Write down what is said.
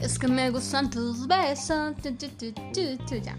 Es que me gustan tus besos. Tu, tu, tu, tu, tu, ya.